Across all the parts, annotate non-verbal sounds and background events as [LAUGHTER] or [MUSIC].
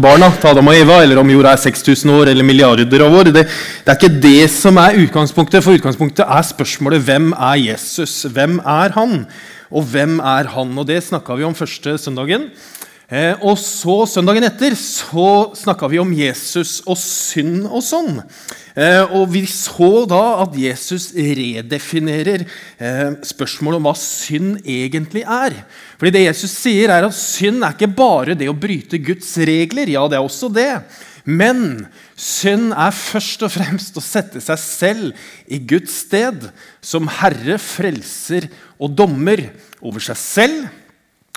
barna Adam og Eva, eller om jorda er 6000 år eller milliarder av år. Det, det, er ikke det som er utgangspunktet, for utgangspunktet er spørsmålet hvem er Jesus? Hvem er han? Og hvem er han? Og Det snakka vi om første søndagen. Eh, og så Søndagen etter så snakka vi om Jesus og synd og sånn. Eh, og Vi så da at Jesus redefinerer eh, spørsmålet om hva synd egentlig er. Fordi det Jesus sier, er at synd er ikke bare det å bryte Guds regler. Ja, det er også det. Men synd er først og fremst å sette seg selv i Guds sted som herre, frelser og dommer over seg selv,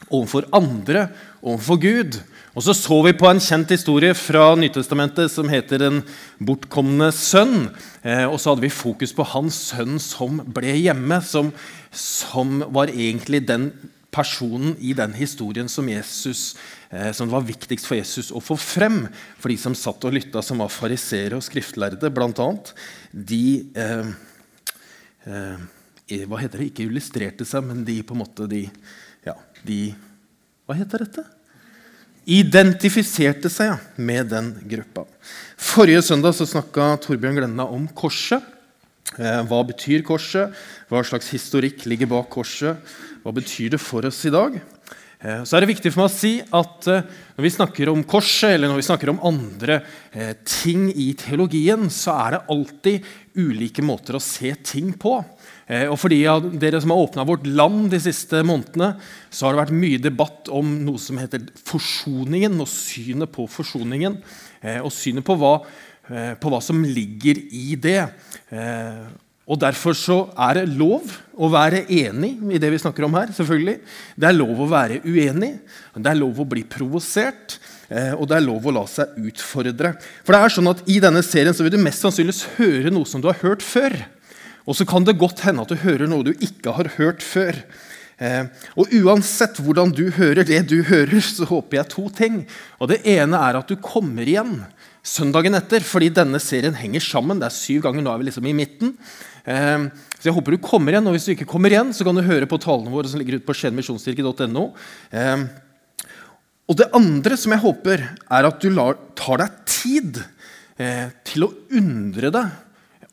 overfor andre overfor Gud. Og så så vi på en kjent historie fra Nytestamentet som heter 'Den bortkomne sønn'. Eh, og så hadde vi fokus på hans sønn som ble hjemme, som, som var egentlig den personen i den historien som, Jesus, eh, som var viktigst for Jesus å få frem. For de som satt og lytta, som var fariseere og skriftlærde, bl.a. De eh, eh, Hva heter det? Ikke illustrerte seg, men de på en måte de, de Hva heter dette? identifiserte seg med den gruppa. Forrige søndag så snakka Torbjørn Glenna om korset. Eh, hva betyr korset? Hva slags historikk ligger bak korset? Hva betyr det for oss i dag? Eh, så er det viktig for meg å si at eh, Når vi snakker om korset eller når vi snakker om andre ting i teologien, så er det alltid ulike måter å se ting på. Eh, og for dere som har åpna vårt land de siste månedene, så har det vært mye debatt om noe som heter forsoningen, og synet på forsoningen. Eh, og synet på hva, eh, på hva som ligger i det. Og Derfor så er det lov å være enig i det vi snakker om her. selvfølgelig. Det er lov å være uenig, det er lov å bli provosert. Og det er lov å la seg utfordre. For det er sånn at I denne serien så vil du mest sannsynligvis høre noe som du har hørt før. Og så kan det godt hende at du hører noe du ikke har hørt før. Eh, og Uansett hvordan du hører det du hører, så håper jeg to ting. Og Det ene er at du kommer igjen søndagen etter, fordi denne serien henger sammen. Det er syv ganger, nå er vi liksom i midten. Eh, så jeg håper du kommer igjen. Og hvis du ikke kommer igjen, så kan du høre på talene våre som ligger ute på skienmisjonskirke.no. Eh, og det andre som jeg håper, er at du tar deg tid til å undre deg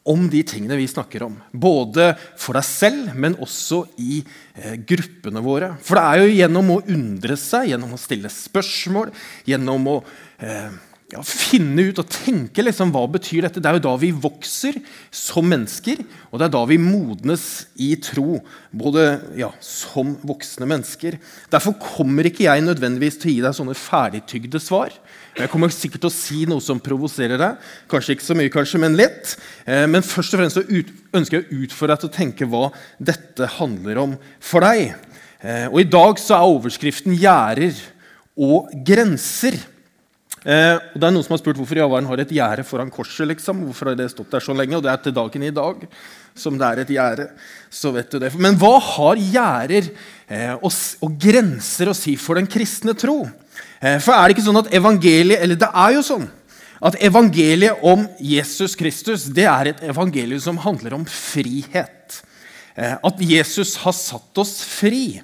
om de tingene vi snakker om. Både for deg selv, men også i eh, gruppene våre. For det er jo gjennom å undre seg, gjennom å stille spørsmål, gjennom å eh, ja, finne ut og tenke liksom, hva betyr dette. Det er jo da vi vokser som mennesker, og det er da vi modnes i tro. Både ja, som voksne mennesker. Derfor kommer ikke jeg nødvendigvis til å gi deg sånne ferdigtygde svar. Jeg kommer sikkert til å si noe som provoserer deg. Kanskje ikke så mye, kanskje, men litt. Eh, men først og fremst så ønsker jeg å utfordre deg til å tenke hva dette handler om for deg. Eh, og I dag så er overskriften 'gjerder og grenser'. Eh, og det er Noen som har spurt hvorfor Javaren har et gjerde foran korset. liksom. Hvorfor har det stått der så lenge? Og det er til dagen i dag som det er et gjerde. så vet du det. Men hva har gjerder eh, og, og, grenser å si for den kristne tro? Eh, for er det ikke sånn at evangeliet Eller det er jo sånn at evangeliet om Jesus Kristus det er et evangelium som handler om frihet. Eh, at Jesus har satt oss fri.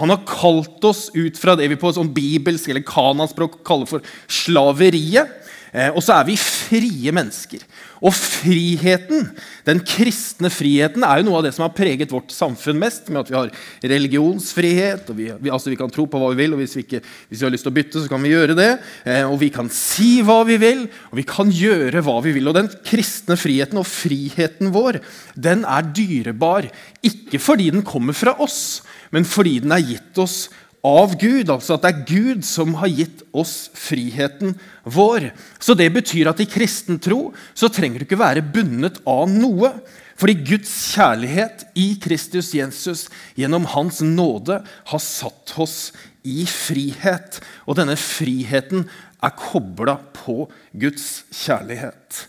Han har kalt oss ut fra det vi på sånn bibelsk eller kananspråk kaller for slaveriet. Eh, og så er vi frie mennesker. Og friheten, den kristne friheten er jo noe av det som har preget vårt samfunn mest. med at Vi har religionsfrihet, og vi, vi, altså vi kan tro på hva vi vil. og hvis vi, ikke, hvis vi, har lyst til å bytte, så kan vi gjøre det. Eh, og vi kan si hva vi vil, og vi kan gjøre hva vi vil. Og den kristne friheten og friheten vår, den er dyrebar. Ikke fordi den kommer fra oss, men fordi den er gitt oss av Gud. Altså at det er Gud som har gitt oss friheten vår. Så det betyr at i kristen tro så trenger du ikke være bundet av noe. Fordi Guds kjærlighet i Kristus Jesus gjennom Hans nåde har satt oss i frihet. Og denne friheten er kobla på Guds kjærlighet.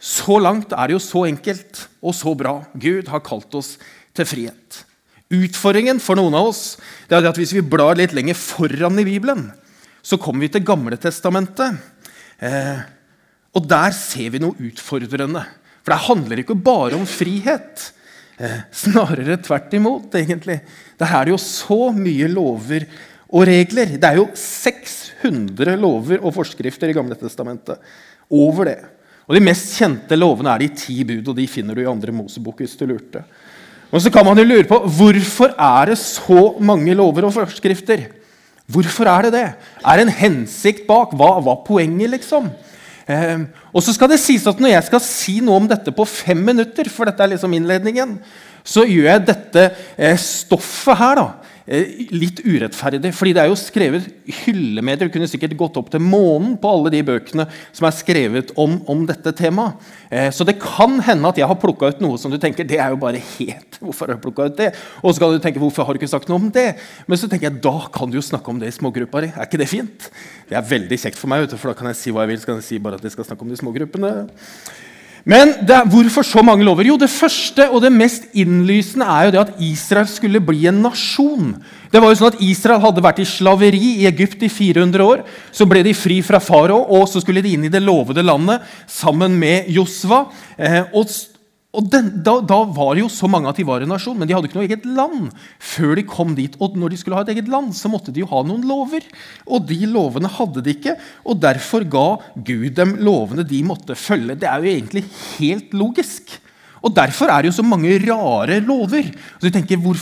Så langt er det jo så enkelt og så bra. Gud har kalt oss til frihet. Utfordringen for noen av oss det er at hvis vi blar litt lenger foran i Bibelen, så kommer vi til Gamle Testamentet. Eh, og der ser vi noe utfordrende. For det handler ikke bare om frihet. Eh, snarere tvert imot, egentlig. Det er jo så mye lover og regler. Det er jo 600 lover og forskrifter i Gamle testamentet. Over det. Og De mest kjente lovene er de ti bud, og de finner du i andre Mosebok. hvis du lurte. Og så kan man jo lure på hvorfor er det så mange lover og forskrifter. Hvorfor er det det? Er det en hensikt bak? Hva var poenget, liksom? Eh, og så skal det sies at Når jeg skal si noe om dette på fem minutter, for dette er liksom innledningen, så gjør jeg dette eh, stoffet her da, litt urettferdig. fordi det er jo skrevet hyllemeter. Du kunne sikkert gått opp til månen på alle de bøkene som er skrevet om, om dette temaet. Eh, så det kan hende at jeg har plukka ut noe som du tenker det er jo bare helt Hvorfor har jeg ut det? Og så kan du tenke hvorfor har du ikke sagt noe om det? Men så tenker jeg da kan du jo snakke om det i smågruppa di. Er ikke det fint? Det er veldig kjekt for meg, for da kan jeg si hva jeg vil. Så kan jeg si bare at jeg skal snakke om de smågruppene. Men er, hvorfor så mange lover? Jo, Det første og det mest innlysende er jo det at Israel skulle bli en nasjon. Det var jo sånn at Israel hadde vært i slaveri i Egypt i 400 år. Så ble de fri fra farao, og så skulle de inn i det lovede landet sammen med Josva. Eh, og og den, da, da, var det jo så mange at de var en nasjon, men de hadde ikke noe eget land. før de kom dit. Og når de skulle ha et eget land, så måtte de jo ha noen lover. Og de lovene hadde de ikke, og derfor ga Gud dem lovene de måtte følge. Det er jo egentlig helt logisk. Og Derfor er det jo så mange rare lover. Så du tenker, hvor,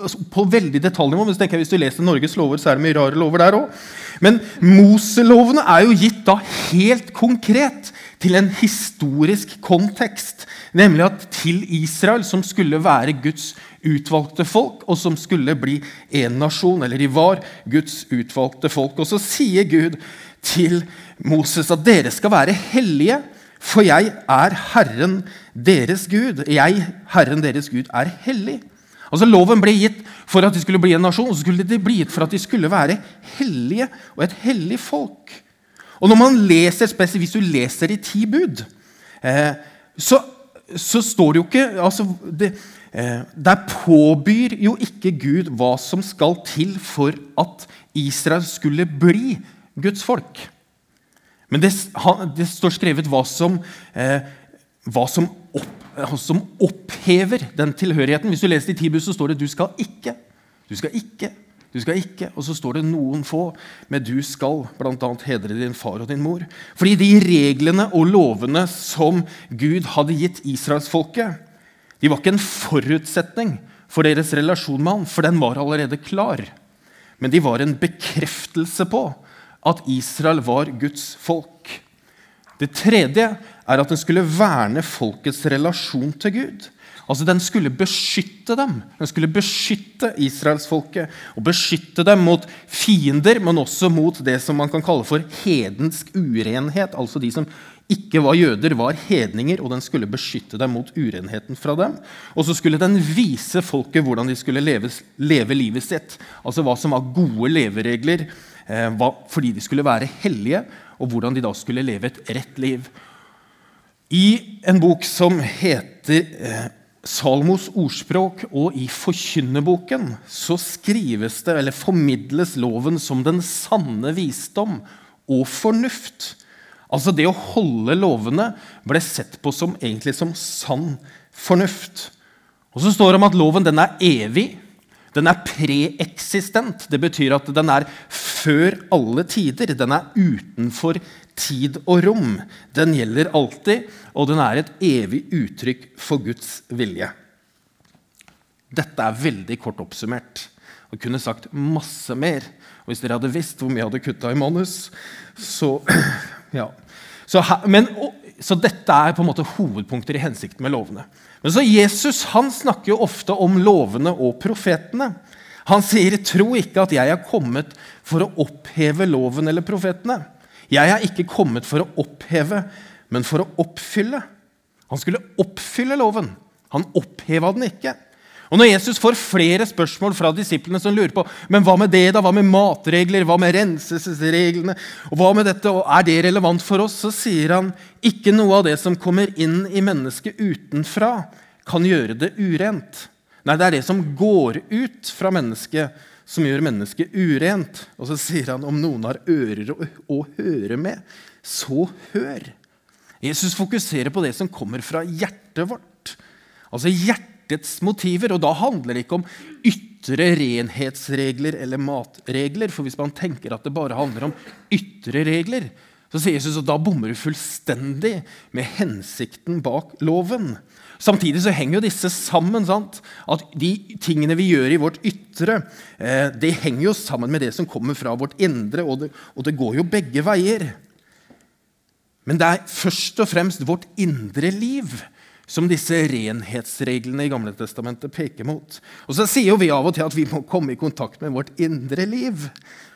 altså, på veldig detaljnivå, men så tenker jeg, Hvis du leser Norges lover, så er det mye rare lover der òg. Men Moselovene er jo gitt da helt konkret til en historisk kontekst. Nemlig at til Israel, som skulle være Guds utvalgte folk, og som skulle bli en nasjon, eller de var Guds utvalgte folk. Og så sier Gud til Moses at dere skal være hellige, for jeg er Herren deres Gud. Jeg, Herren deres Gud, er hellig. Altså Loven ble gitt for at de skulle bli en nasjon, og så skulle de bli gitt for at de skulle være hellige og et hellig folk. Og når man leser, spesielt Hvis du leser i ti bud, eh, så, så, står det jo ikke altså det, eh, Der påbyr jo ikke Gud hva som skal til for at Israel skulle bli Guds folk. Men det, det står skrevet hva som, eh, hva som, opp, som, opphever den tilhørigheten. Hvis du leser i Tibus, så står det 'du skal ikke'. Du skal ikke. Du skal ikke, Og så står det noen få med 'du skal', bl.a. hedre din far og din mor. Fordi de reglene og lovene som Gud hadde gitt israelsfolket, de var ikke en forutsetning for deres relasjon med ham, for den var allerede klar. Men de var en bekreftelse på at Israel var Guds folk. Det tredje er at den skulle verne folkets relasjon til Gud. Altså Den skulle beskytte dem. Den skulle beskytte israelsfolket. Og beskytte dem mot fiender, men også mot det som man kan kalle for hedensk urenhet. Altså de som ikke var jøder, var hedninger, og den skulle beskytte dem mot urenheten fra dem. Og så skulle den vise folket hvordan de skulle leve, leve livet sitt. Altså hva som var gode leveregler Eh, fordi de skulle være hellige, og hvordan de da skulle leve et rett liv. I en bok som heter eh, Salmos ordspråk, og i Forkynneboken så skrives det, eller formidles loven som den sanne visdom og fornuft. Altså Det å holde lovene ble sett på som, egentlig som sann fornuft. Og så står det om at loven den er evig, den er preeksistent. Det betyr at den er før alle tider. Den er utenfor tid og rom. Den gjelder alltid, og den er et evig uttrykk for Guds vilje. Dette er veldig kort oppsummert. Og kunne sagt masse mer. Og hvis dere hadde visst hvor mye jeg hadde kutta i manus, så [CLEARS THROAT] Ja. Så, men, så dette er på en måte hovedpunkter i hensikten med lovene. Men så Jesus han snakker jo ofte om lovene og profetene. Han sier, 'Tro ikke at jeg er kommet for å oppheve loven eller profetene.' 'Jeg er ikke kommet for å oppheve, men for å oppfylle.' Han skulle oppfylle loven. Han oppheva den ikke. Og Når Jesus får flere spørsmål fra disiplene som lurer på men hva med det da, hva med matregler, hva med renselsesreglene, og hva med dette, og er det relevant for oss, så sier han ikke noe av det som kommer inn i mennesket utenfra, kan gjøre det urent. Nei, det er det som går ut fra mennesket, som gjør mennesket urent. Og så sier han om noen har ører å, å høre med, så hør. Jesus fokuserer på det som kommer fra hjertet vårt. Altså hjertets motiver. Og da handler det ikke om ytre renhetsregler eller matregler. For hvis man tenker at det bare handler om ytre regler, så sier Jesus at da bommer du fullstendig med hensikten bak loven. Samtidig så henger jo disse sammen. sant? At De tingene vi gjør i vårt ytre, eh, det henger jo sammen med det som kommer fra vårt indre, og det, og det går jo begge veier. Men det er først og fremst vårt indre liv som disse renhetsreglene i Gamle Testamentet peker mot. Og så sier jo vi av og til at vi må komme i kontakt med vårt indre liv.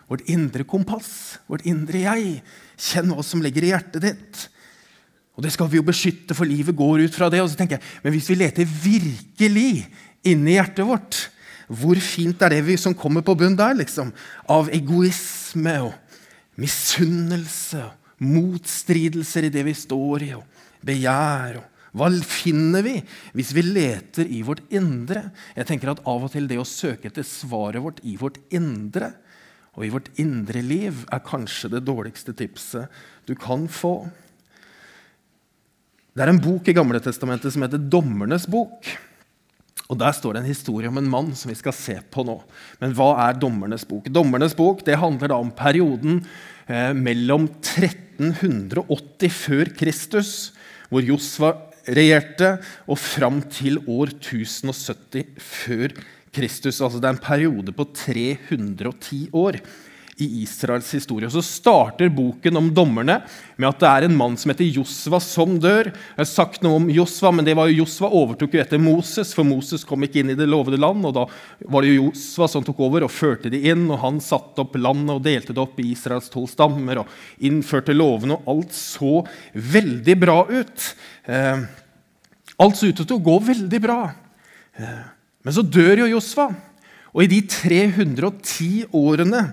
Vårt indre kompass, vårt indre jeg. Kjenn hva som ligger i hjertet ditt. Og det skal vi jo beskytte, for livet går ut fra det. Og så tenker jeg, Men hvis vi leter virkelig inni hjertet vårt, hvor fint er det vi som kommer på bunn der? liksom? Av egoisme og misunnelse og motstridelser i det vi står i, og begjær. og hva finner vi hvis vi leter i vårt indre? Jeg tenker at Av og til det å søke etter svaret vårt i vårt indre og i vårt indre liv er kanskje det dårligste tipset du kan få. Det er en bok i Gamle Testamentet som heter Dommernes bok. Og Der står det en historie om en mann som vi skal se på nå. Men hva er Dommernes bok? Dommernes bok det handler da om perioden eh, mellom 1380 før Kristus, hvor Josva regjerte, og fram til år 1070 før Kristus. Altså det er en periode på 310 år i Israels historie. Og Så starter boken om dommerne med at det er en mann som heter Josva, som dør. Jeg har sagt noe om Josva, men det var jo Josva overtok jo etter Moses, for Moses kom ikke inn i det lovede land. og Da var det jo Josva som tok over og førte de inn. og Han satte opp landet og delte det opp i Israels tolv stammer og innførte lovene. og Alt så veldig bra ut. Eh, alt så ut til å gå veldig bra. Eh, men så dør jo Josva. Og i de 310 årene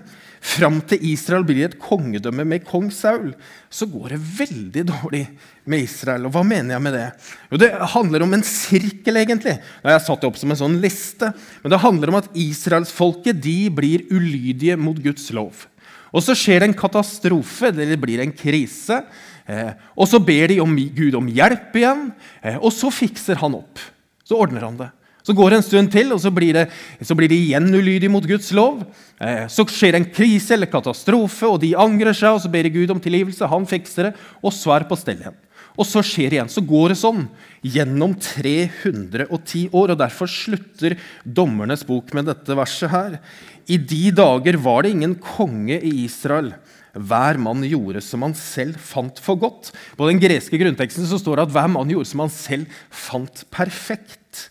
fram til Israel blir et kongedømme med kong Saul, så går det veldig dårlig med Israel. Og hva mener jeg med det? Jo, Det handler om en sirkel, egentlig. Nå jeg satt det opp som en sånn liste. Men det handler om at israelsfolket blir ulydige mot Guds lov. Og så skjer det en katastrofe, det blir en krise. Eh, og så ber de om Gud om hjelp igjen, eh, og så fikser han opp. Så ordner han det. Så går det en stund til, og så blir, det, så blir de igjen ulydige mot Guds lov. Eh, så skjer en krise eller katastrofe, og de angrer seg, og så ber de Gud om tilgivelse. Han fikser det, og så er det på stell igjen. Og så skjer det igjen. Så går det sånn gjennom 310 år. og Derfor slutter Dommernes bok med dette verset her. I de dager var det ingen konge i Israel. Hver mann gjorde som han selv fant for godt. På den greske grunnteksten så står det at hver mann gjorde som han selv fant perfekt.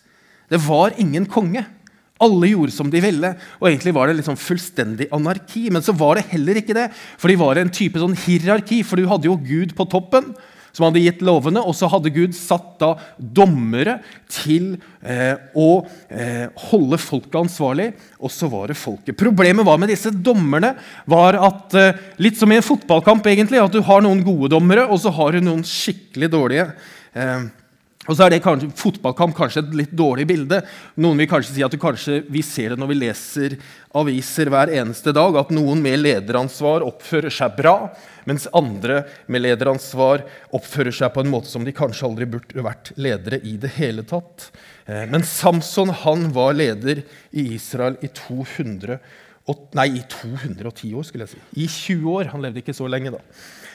Det var ingen konge. Alle gjorde som de ville. og egentlig var det liksom fullstendig anarki. Men så var det heller ikke det, for de var en type sånn hierarki. For du hadde jo Gud på toppen, som hadde gitt lovene, og så hadde Gud satt da dommere til eh, å eh, holde folket ansvarlig, og så var det folket. Problemet var med disse dommerne var at eh, litt som i en fotballkamp, egentlig, at du har noen gode dommere, og så har du noen skikkelig dårlige. Eh, og så er det kanskje, Fotballkamp kanskje et litt dårlig bilde. Noen vil kanskje si at kanskje vi ser det når vi leser aviser hver eneste dag, at noen med lederansvar oppfører seg bra, mens andre med lederansvar oppfører seg på en måte som de kanskje aldri burde vært ledere i det hele tatt. Eh, men Samson han var leder i Israel i 200, nei, i 210 år, skulle jeg si. I 20 år. Han levde ikke så lenge, da.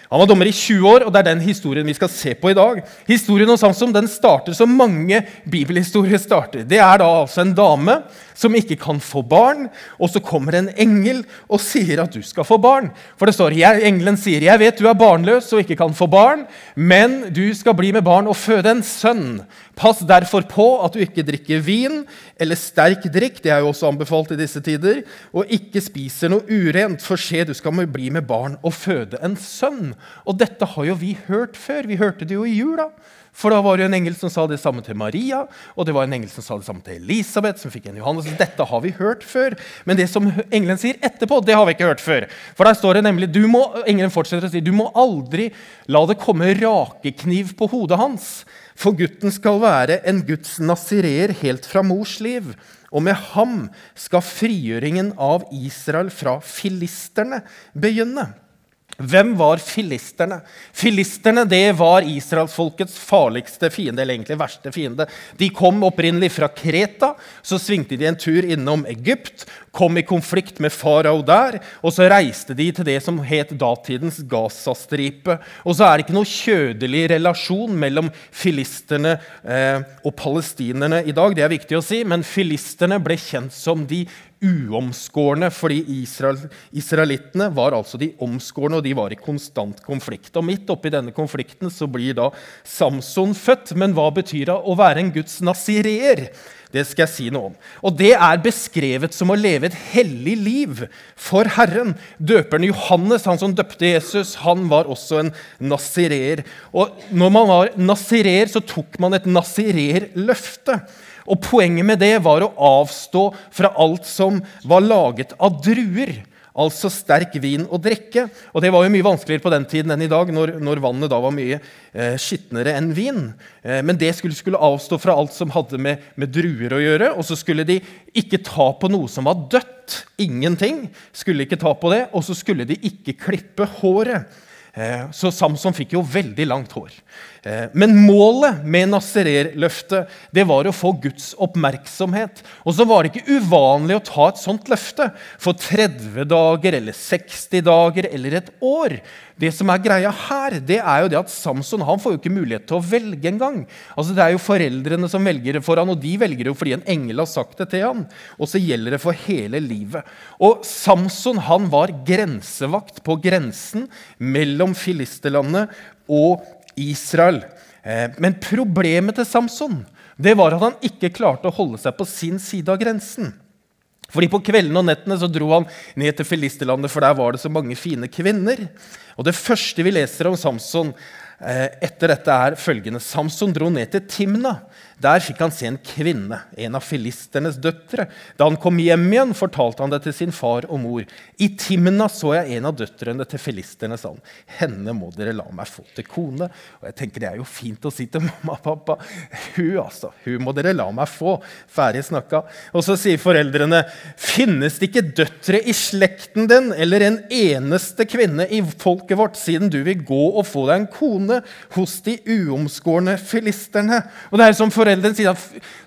Han var dommer i 20 år, og det er den historien vi skal se på i dag. Historien om Samson den starter som mange bibelhistorier starter. Det er da altså en dame som ikke kan få barn. Og så kommer en engel og sier at du skal få barn. For det står, Engelen sier, 'Jeg vet du er barnløs og ikke kan få barn, men du skal bli med barn og føde en sønn.' Pass derfor på at du ikke drikker vin eller sterk drikk, det er jo også anbefalt i disse tider, og ikke spiser noe urent, for se, du skal bli med barn og føde en sønn. Og dette har jo vi hørt før. Vi hørte det jo i jula. For da var det jo en engel som sa det samme til Maria, og det var en engel som sa det samme til Elisabeth. som fikk en Johannes. Dette har vi hørt før. Men det som engelen sier etterpå, det har vi ikke hørt før. For der står det nemlig, du må, Engelen fortsetter å si du må aldri la det komme rakekniv på hodet hans. For gutten skal være en Guds nasireer helt fra mors liv. Og med ham skal frigjøringen av Israel fra filisterne begynne. Hvem var filisterne? Filisterne det var israelsfolkets farligste fiende, eller egentlig verste fiende. De kom opprinnelig fra Kreta, så svingte de en tur innom Egypt, kom i konflikt med farao der, og så reiste de til det som het datidens Gazastripe. Og så er det ikke noe kjødelig relasjon mellom filisterne eh, og palestinerne i dag, det er viktig å si, men filisterne ble kjent som de uomskårne, fordi Israel, israelittene var altså de omskårne, og de var i konstant konflikt. Og Midt oppi denne konflikten så blir da Samson født. Men hva betyr det å være en Guds nasireer? Det skal jeg si noe om. Og Det er beskrevet som å leve et hellig liv for Herren. Døperen Johannes, han som døpte Jesus, han var også en nasireer. Og når man var nasireer, så tok man et nasireerløfte. Og Poenget med det var å avstå fra alt som var laget av druer. Altså sterk vin å drikke. Og det var jo mye vanskeligere på den tiden enn i dag, når, når vannet da var mye eh, skitnere enn vin. Eh, men det skulle, skulle, avstå fra alt som hadde med, med, druer å gjøre. Og så skulle de ikke ta på noe som var dødt. Ingenting. Skulle ikke ta på det. Og så skulle de ikke klippe håret. Eh, så Samson fikk jo veldig langt hår. Eh, men målet med Nasserer-løftet det var å få Guds oppmerksomhet. Og så var det ikke uvanlig å ta et sånt løfte for 30 dager eller 60 dager eller et år. Det som er greia her, det er jo det at Samson han får jo ikke mulighet til å velge engang. Altså, det er jo foreldrene som velger for han, og de velger det fordi en engel har sagt det til han. Og så gjelder det for hele livet. Og Samson han var grensevakt på grensen mellom filisterlandet og Israel. Eh, men problemet til Samson det var at han ikke klarte å holde seg på sin side av grensen. Fordi På kveldene og nettene så dro han ned til filisterlandet, for der var det så mange fine kvinner. Og Det første vi leser om Samson eh, etter dette, er følgende. Samson dro ned til Timna. Der fikk han se en kvinne, en av filisternes døtre. Da han kom hjem igjen, fortalte han det til sin far og mor. I Timna så jeg en av døtrene til filisterne, sa han. Henne må dere la meg få til kone. Og jeg tenker Det er jo fint å si til [LAUGHS] mamma og pappa. Hun altså, hun må dere la meg få. Ferdig snakka. Og så sier foreldrene, finnes det ikke døtre i slekten din eller en eneste kvinne i folket vårt, siden du vil gå og få deg en kone hos de uomskårne filisterne? Og det er som foreldrene sier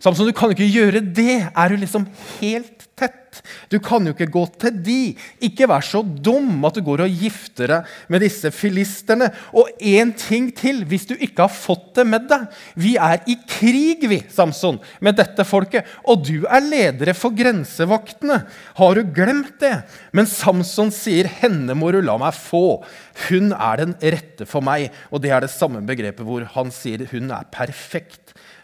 Samson, du kan jo ikke gjøre det. Er du liksom helt tett? Du kan jo ikke gå til de. Ikke vær så dum at du går og gifter deg med disse filisterne. Og én ting til, hvis du ikke har fått det med deg. Vi er i krig, vi, Samson, med dette folket. Og du er ledere for grensevaktene. Har du glemt det? Men Samson sier, 'Henne må du la meg få'. Hun er den rette for meg. Og det er det samme begrepet hvor han sier hun er perfekt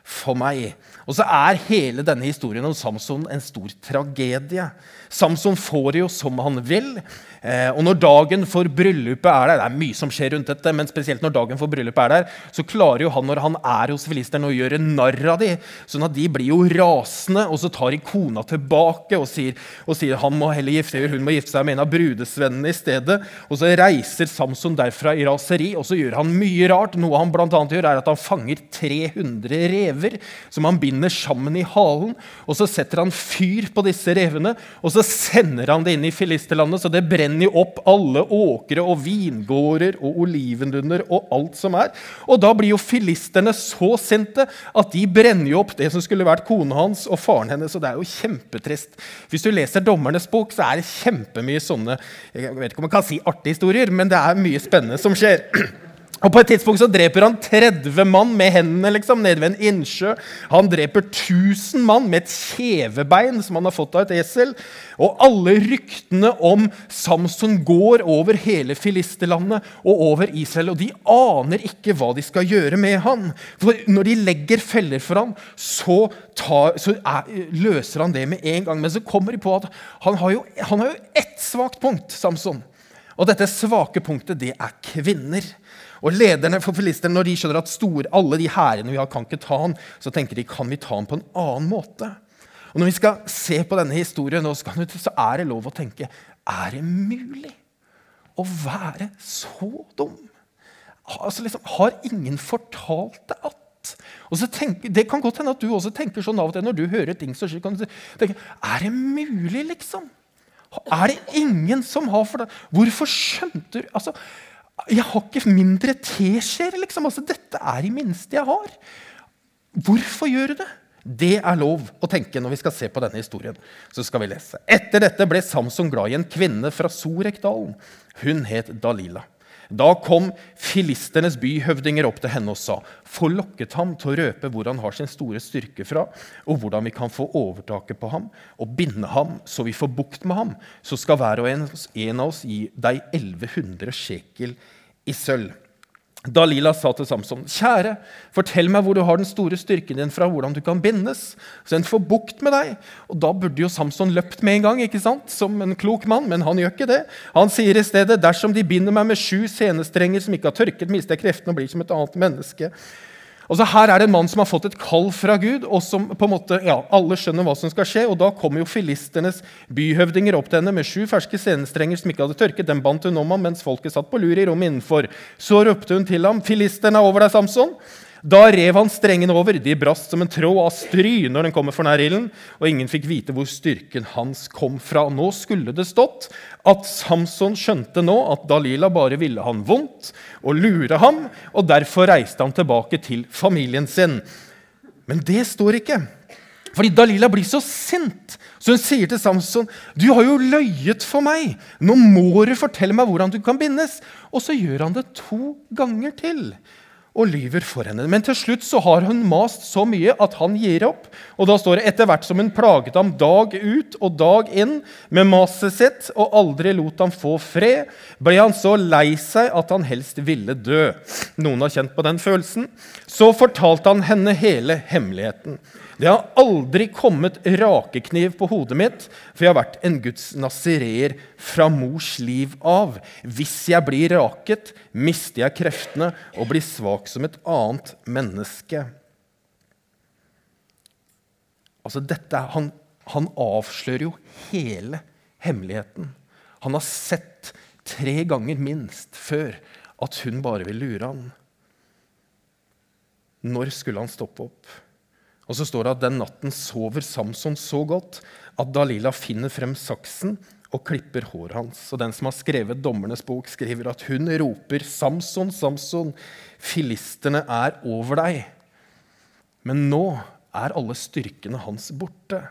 for meg. Og så er hele denne historien om Samson en stor tragedie. Samson får det jo som han vil. Eh, og når dagen for bryllupet er der, det er mye som skjer rundt dette, men spesielt når dagen for bryllupet er der, så klarer jo han når han er hos filisteren å gjøre narr av dem. Sånn at de blir jo rasende, og så tar de kona tilbake og sier, og sier han må heller gifte hun må gifte seg med en av brudesvennene i stedet. Og så reiser Samson derfra i raseri, og så gjør han mye rart. Noe han annet gjør, er at han fanger 300 rever som han binder sammen i halen. Og så setter han fyr på disse revene, og så sender han det inn i filisterlandet, så det brenner jo opp alle åkre og vingårder og olivenlunder og alt som er. Og da blir jo filisterne så sinte at de brenner jo opp det som skulle vært kona hans og faren hennes. Og det er jo kjempetrist. Hvis du leser Dommernes bok, så er det kjempemye sånne jeg vet ikke om jeg kan si artige historier, men det er mye spennende som skjer. [CLEARS THROAT] Og På et tidspunkt så dreper han 30 mann med hendene liksom, nede ved en innsjø. Han dreper 1000 mann med et kjevebein som han har fått av et esel. Og alle ryktene om Samson går over hele filisterlandet og over Israel. Og de aner ikke hva de skal gjøre med han. For når de legger feller for han, så, tar, så er, løser han det med en gang. Men så kommer de på at han har jo, han har jo ett svakt punkt, Samson. Og dette svake punktet, det er kvinner. Og lederne for filisterne, når de skjønner at store, alle de hærene vi har, kan ikke ta han, så tenker de kan vi ta han på en annen måte. Og Når vi skal se på denne historien, så er det lov å tenke er det mulig å være så dum? Altså liksom, Har ingen fortalt det at og så tenker, Det kan godt hende at du også tenker sånn av og til når du hører ting så kan du tenke, Er det mulig, liksom? Er det ingen som har for det? Hvorfor skjønte du altså, Jeg har ikke mindre teskjeer, liksom. Altså, dette er det minste jeg har. Hvorfor gjør du det? Det er lov å tenke når vi skal se på denne historien. Så skal vi lese. Etter dette ble Samson glad i en kvinne fra Sorekdalen. Hun het Dalila. Da kom filisternes byhøvdinger opp til henne og sa.: Forlokket ham til å røpe hvor han har sin store styrke fra, og hvordan vi kan få overtaket på ham og binde ham så vi får bukt med ham, så skal hver og en, en av oss gi deg 1100 sjekel i sølv. Dalila sa til Samson, 'Kjære, fortell meg hvor du har den store styrken din fra, hvordan du kan bindes, så en får bukt med deg.' Og Da burde jo Samson løpt med en gang, ikke sant? som en klok mann, men han gjør ikke det. Han sier i stedet, 'Dersom de binder meg med sju senestrenger som ikke har tørket, mister jeg kreftene og blir som et annet menneske.' Altså Her er det en mann som har fått et kall fra Gud, og som på en måte, ja, alle skjønner hva som skal skje. og Da kommer jo filisternes byhøvdinger opp til henne med sju ferske senestrenger som ikke hadde tørket. Dem bandt hun om ham mens folket satt på lur i rommet innenfor. Så ropte hun til ham, 'Filisterne er over deg, Samson.' Da rev han strengene over. De brast som en tråd av stry når den kommer for nær ilden, og ingen fikk vite hvor styrken hans kom fra. Nå skulle det stått at Samson skjønte nå at Dalila bare ville han vondt og lure ham, og derfor reiste han tilbake til familien sin. Men det står ikke. Fordi Dalila blir så sint, så hun sier til Samson, 'Du har jo løyet for meg. Nå må du fortelle meg hvordan du kan bindes.' Og så gjør han det to ganger til og lyver for henne. Men til slutt så har hun mast så mye at han gir opp. Og da står det etter hvert som hun plaget ham dag ut og dag inn med maset sitt og aldri lot ham få fred, ble han så lei seg at han helst ville dø. Noen har kjent på den følelsen. Så fortalte han henne hele hemmeligheten. Det har aldri kommet rakekniv på hodet mitt, for jeg har vært en Guds nazireer fra mors liv av. Hvis jeg blir raket, mister jeg kreftene og blir svak som et annet menneske. Altså dette, han, han avslører jo hele hemmeligheten. Han har sett tre ganger minst før at hun bare vil lure han. Når skulle han stoppe opp? Og så står det at den natten sover Samson så godt at Dalila finner frem saksen og klipper håret hans. Og den som har skrevet Dommernes bok, skriver at hun roper, 'Samson, Samson, filisterne er over deg.' Men nå er alle styrkene hans borte.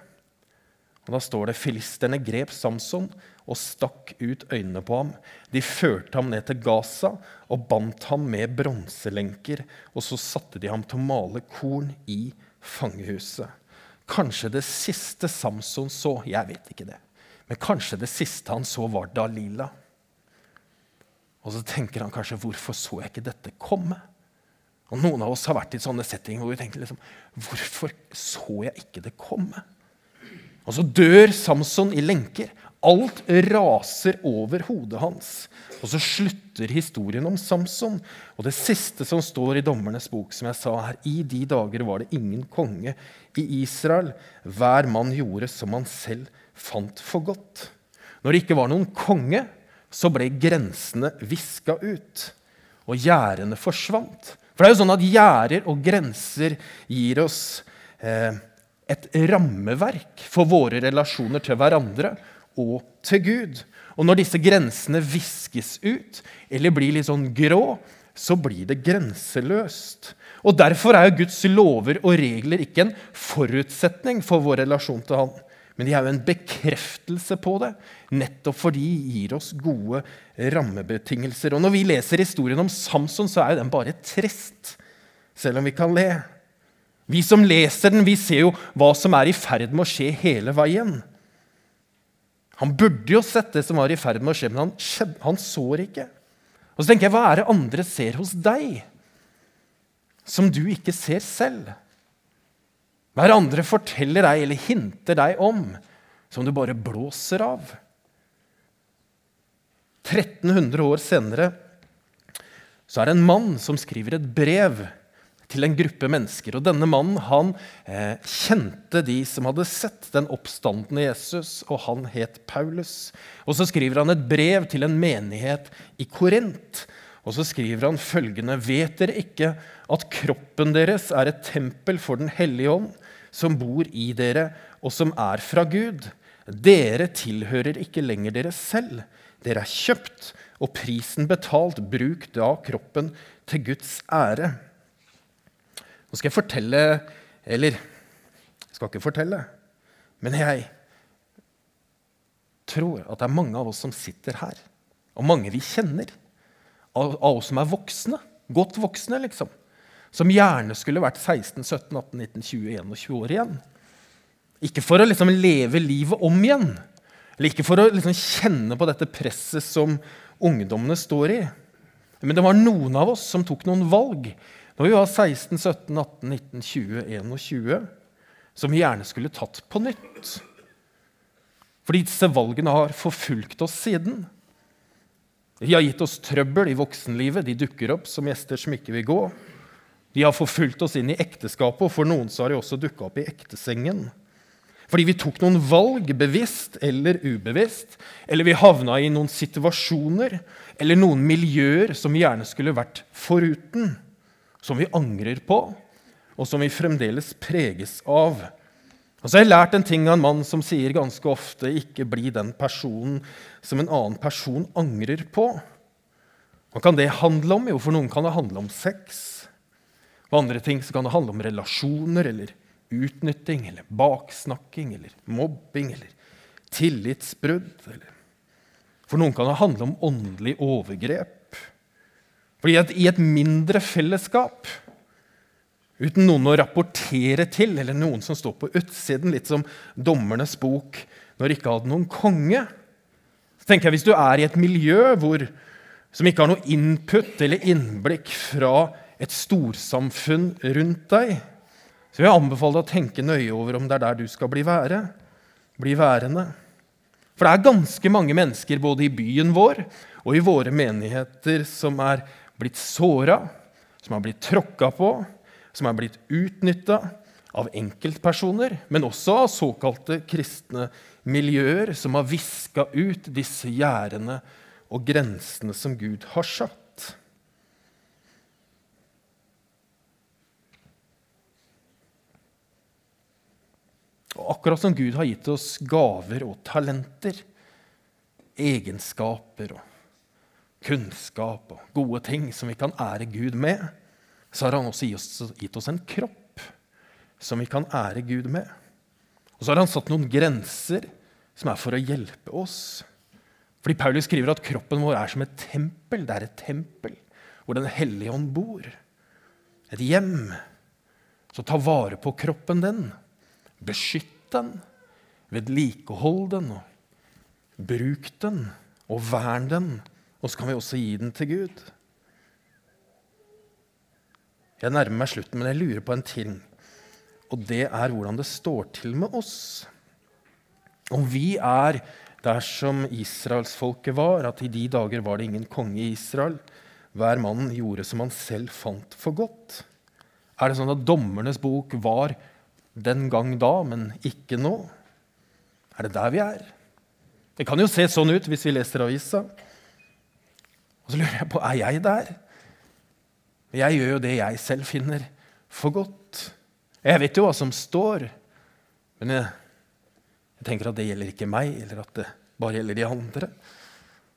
Og Da står det filisterne grep Samson og stakk ut øynene på ham. De førte ham ned til Gaza og bandt ham med bronselenker. Og så satte de ham til å male korn i fangehuset. Kanskje det siste Samson så Jeg vet ikke det. Men kanskje det siste han så, var Dalila. Og så tenker han kanskje hvorfor så jeg ikke dette komme? Og Noen av oss har vært i sånne settinger hvor vi tenker liksom, hvorfor så jeg ikke det komme? Og så dør Samson i lenker. Alt raser over hodet hans. Og så slutter historien om Samson. Og det siste som står i Dommernes bok, som jeg sa her, i de dager var det ingen konge i Israel. Hver mann gjorde som han selv fant for godt. Når det ikke var noen konge, så ble grensene viska ut. Og gjerdene forsvant. For det er jo sånn at gjerder og grenser gir oss eh, et rammeverk for våre relasjoner til hverandre og til Gud. Og når disse grensene viskes ut eller blir litt sånn grå, så blir det grenseløst. Og Derfor er jo Guds lover og regler ikke en forutsetning for vår relasjon til Han. Men de er jo en bekreftelse på det, nettopp fordi de gir oss gode rammebetingelser. Og Når vi leser historien om Samson, så er jo den bare trist, selv om vi kan le. Vi som leser den, vi ser jo hva som er i ferd med å skje hele veien. Han burde jo sett det som var i ferd med å skje, men han, han så det ikke. Og så tenker jeg, Hva er det andre ser hos deg, som du ikke ser selv? Hva er det andre forteller deg eller hinter deg om, som du bare blåser av? 1300 år senere så er det en mann som skriver et brev til en gruppe mennesker. Og denne mannen han eh, kjente de som hadde sett den oppstandende Jesus, og han het Paulus. Og så skriver han et brev til en menighet i Korint. Og så skriver han følgende.: Vet dere ikke at kroppen deres er et tempel for Den hellige ånd, som bor i dere, og som er fra Gud? Dere tilhører ikke lenger dere selv. Dere er kjøpt, og prisen betalt. Bruk da kroppen til Guds ære. Nå skal jeg fortelle Eller jeg skal ikke fortelle, men jeg tror at det er mange av oss som sitter her, og mange vi kjenner, av, av oss som er voksne, godt voksne, liksom, som gjerne skulle vært 16, 17, 18, 19, 20, 21 år igjen. Ikke for å liksom leve livet om igjen, eller ikke for å liksom kjenne på dette presset som ungdommene står i. Men det var noen av oss som tok noen valg når vi var 16, 17, 18, 19, 20, 21, som vi gjerne skulle tatt på nytt. Fordi disse valgene har forfulgt oss siden. De har gitt oss trøbbel i voksenlivet. De dukker opp som gjester som ikke vil gå. De har forfulgt oss inn i ekteskapet, og for noen så har de også dukka opp i ektesengen. Fordi vi tok noen valg, bevisst eller ubevisst, eller vi havna i noen situasjoner eller noen miljøer som vi gjerne skulle vært foruten, som vi angrer på, og som vi fremdeles preges av. Og så har jeg lært en ting av en mann som sier ganske ofte 'ikke bli den personen som en annen person angrer på'. Hva kan det handle om? Jo, for noen kan det handle om sex. For andre ting kan det handle om relasjoner eller utnytting eller baksnakking eller mobbing eller tillitsbrudd. Eller. For noen kan det handle om åndelig overgrep. Fordi at i et mindre fellesskap, uten noen å rapportere til, eller noen som står på utsiden, litt som dommernes bok når de ikke hadde noen konge så tenker jeg Hvis du er i et miljø hvor, som ikke har noe input eller innblikk fra et storsamfunn rundt deg, så vil jeg anbefale deg å tenke nøye over om det er der du skal bli, være, bli værende. For det er ganske mange mennesker både i byen vår og i våre menigheter som er blitt såra, som har blitt tråkka på, som er blitt utnytta av enkeltpersoner, men også av såkalte kristne miljøer som har viska ut disse gjerdene og grensene som Gud har satt. Og akkurat som Gud har gitt oss gaver og talenter, egenskaper og kunnskap og gode ting som vi kan ære Gud med, så har han også gitt oss en kropp som vi kan ære Gud med. Og så har han satt noen grenser som er for å hjelpe oss. Fordi Paulus skriver at kroppen vår er som et tempel. Det er et tempel hvor Den hellige ånd bor. Et hjem. Så ta vare på kroppen din. Beskytt den, vedlikehold den, bruk den, og vern den. Og så kan vi også gi den til Gud. Jeg nærmer meg slutten, men jeg lurer på en ting. Og det er hvordan det står til med oss. Om vi er der som israelsfolket var, at i de dager var det ingen konge i Israel. Hver mann gjorde som han selv fant for godt. Er det sånn at dommernes bok var den gang da, men ikke nå? Er det der vi er? Det kan jo se sånn ut hvis vi leser avisa. Og så lurer jeg på er jeg der. Jeg gjør jo det jeg selv finner for godt. Jeg vet jo hva som står, men jeg, jeg tenker at det gjelder ikke meg, eller at det bare gjelder de andre.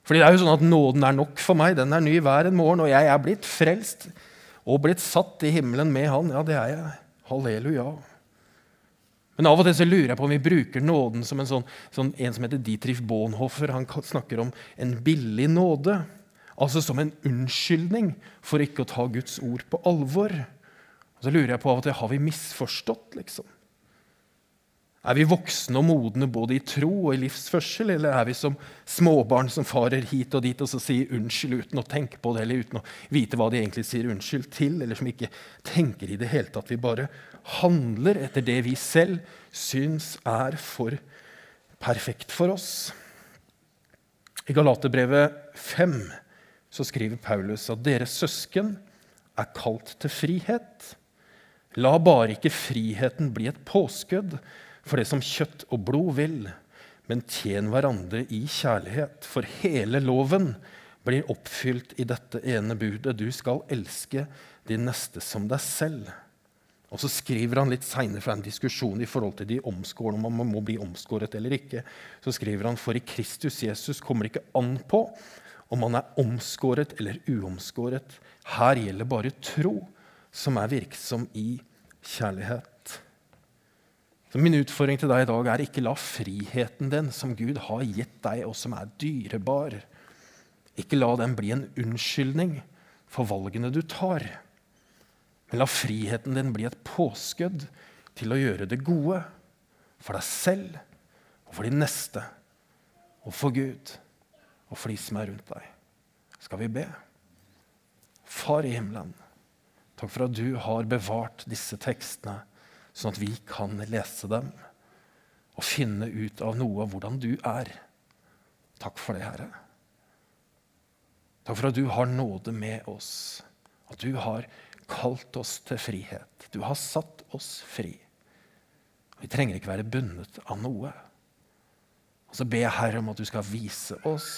Fordi det er jo sånn at Nåden er nok for meg. Den er ny hver en morgen. Og jeg er blitt frelst og blitt satt i himmelen med Han. Ja, det er jeg. Halleluja. Men av og til så lurer jeg på om vi bruker nåden som en sånn, sånn en som heter Dietrich Bonhoeffer. Han snakker om en billig nåde. Altså som en unnskyldning for ikke å ta Guds ord på alvor. Og så lurer jeg på av og til har vi misforstått, liksom. Er vi voksne og modne både i tro og i livsførsel, eller er vi som småbarn som farer hit og dit og så sier unnskyld uten å tenke på det, eller uten å vite hva de egentlig sier unnskyld til, eller som ikke tenker i det hele tatt? Vi bare handler etter det vi selv syns er for perfekt for oss. I Galaterbrevet 5 så skriver Paulus at dere søsken er kalt til frihet. La bare ikke friheten bli et påskudd for det som kjøtt og blod vil, men tjen hverandre i kjærlighet. For hele loven blir oppfylt i dette ene budet. Du skal elske din neste som deg selv. Og så skriver han litt seinere fra en diskusjon i forhold til de omskårne, om man må bli omskåret eller ikke. Så skriver han for i Kristus Jesus kommer det ikke an på om man er omskåret eller uomskåret. Her gjelder bare tro, som er virksom i kjærlighet. Så Min utfordring til deg i dag er ikke la friheten din, som Gud har gitt deg, og som er dyrebar, ikke la den bli en unnskyldning for valgene du tar. Men la friheten din bli et påskudd til å gjøre det gode for deg selv og for de neste og for Gud og som er rundt deg. Skal vi be? Far i himmelen, takk for at du har bevart disse tekstene, sånn at vi kan lese dem og finne ut av noe av hvordan du er. Takk for det, Herre. Takk for at du har nåde med oss, at du har kalt oss til frihet. Du har satt oss fri. Vi trenger ikke være bundet av noe. Og så ber jeg Herre om at du skal vise oss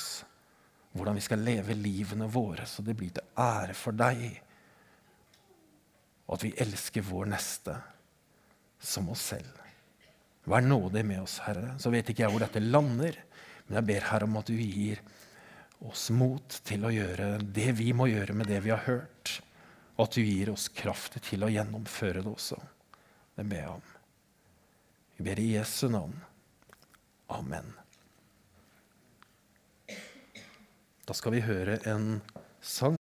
hvordan vi skal leve livene våre, så det blir til ære for deg. Og at vi elsker vår neste som oss selv. Vær nådig med oss, Herre. Så vet ikke jeg hvor dette lander, men jeg ber Herre om at du gir oss mot til å gjøre det vi må gjøre med det vi har hørt og at du gir oss kraft til å gjennomføre det også. Det ber jeg om. Vi ber i Jesu navn. Amen. Da skal vi høre en sang.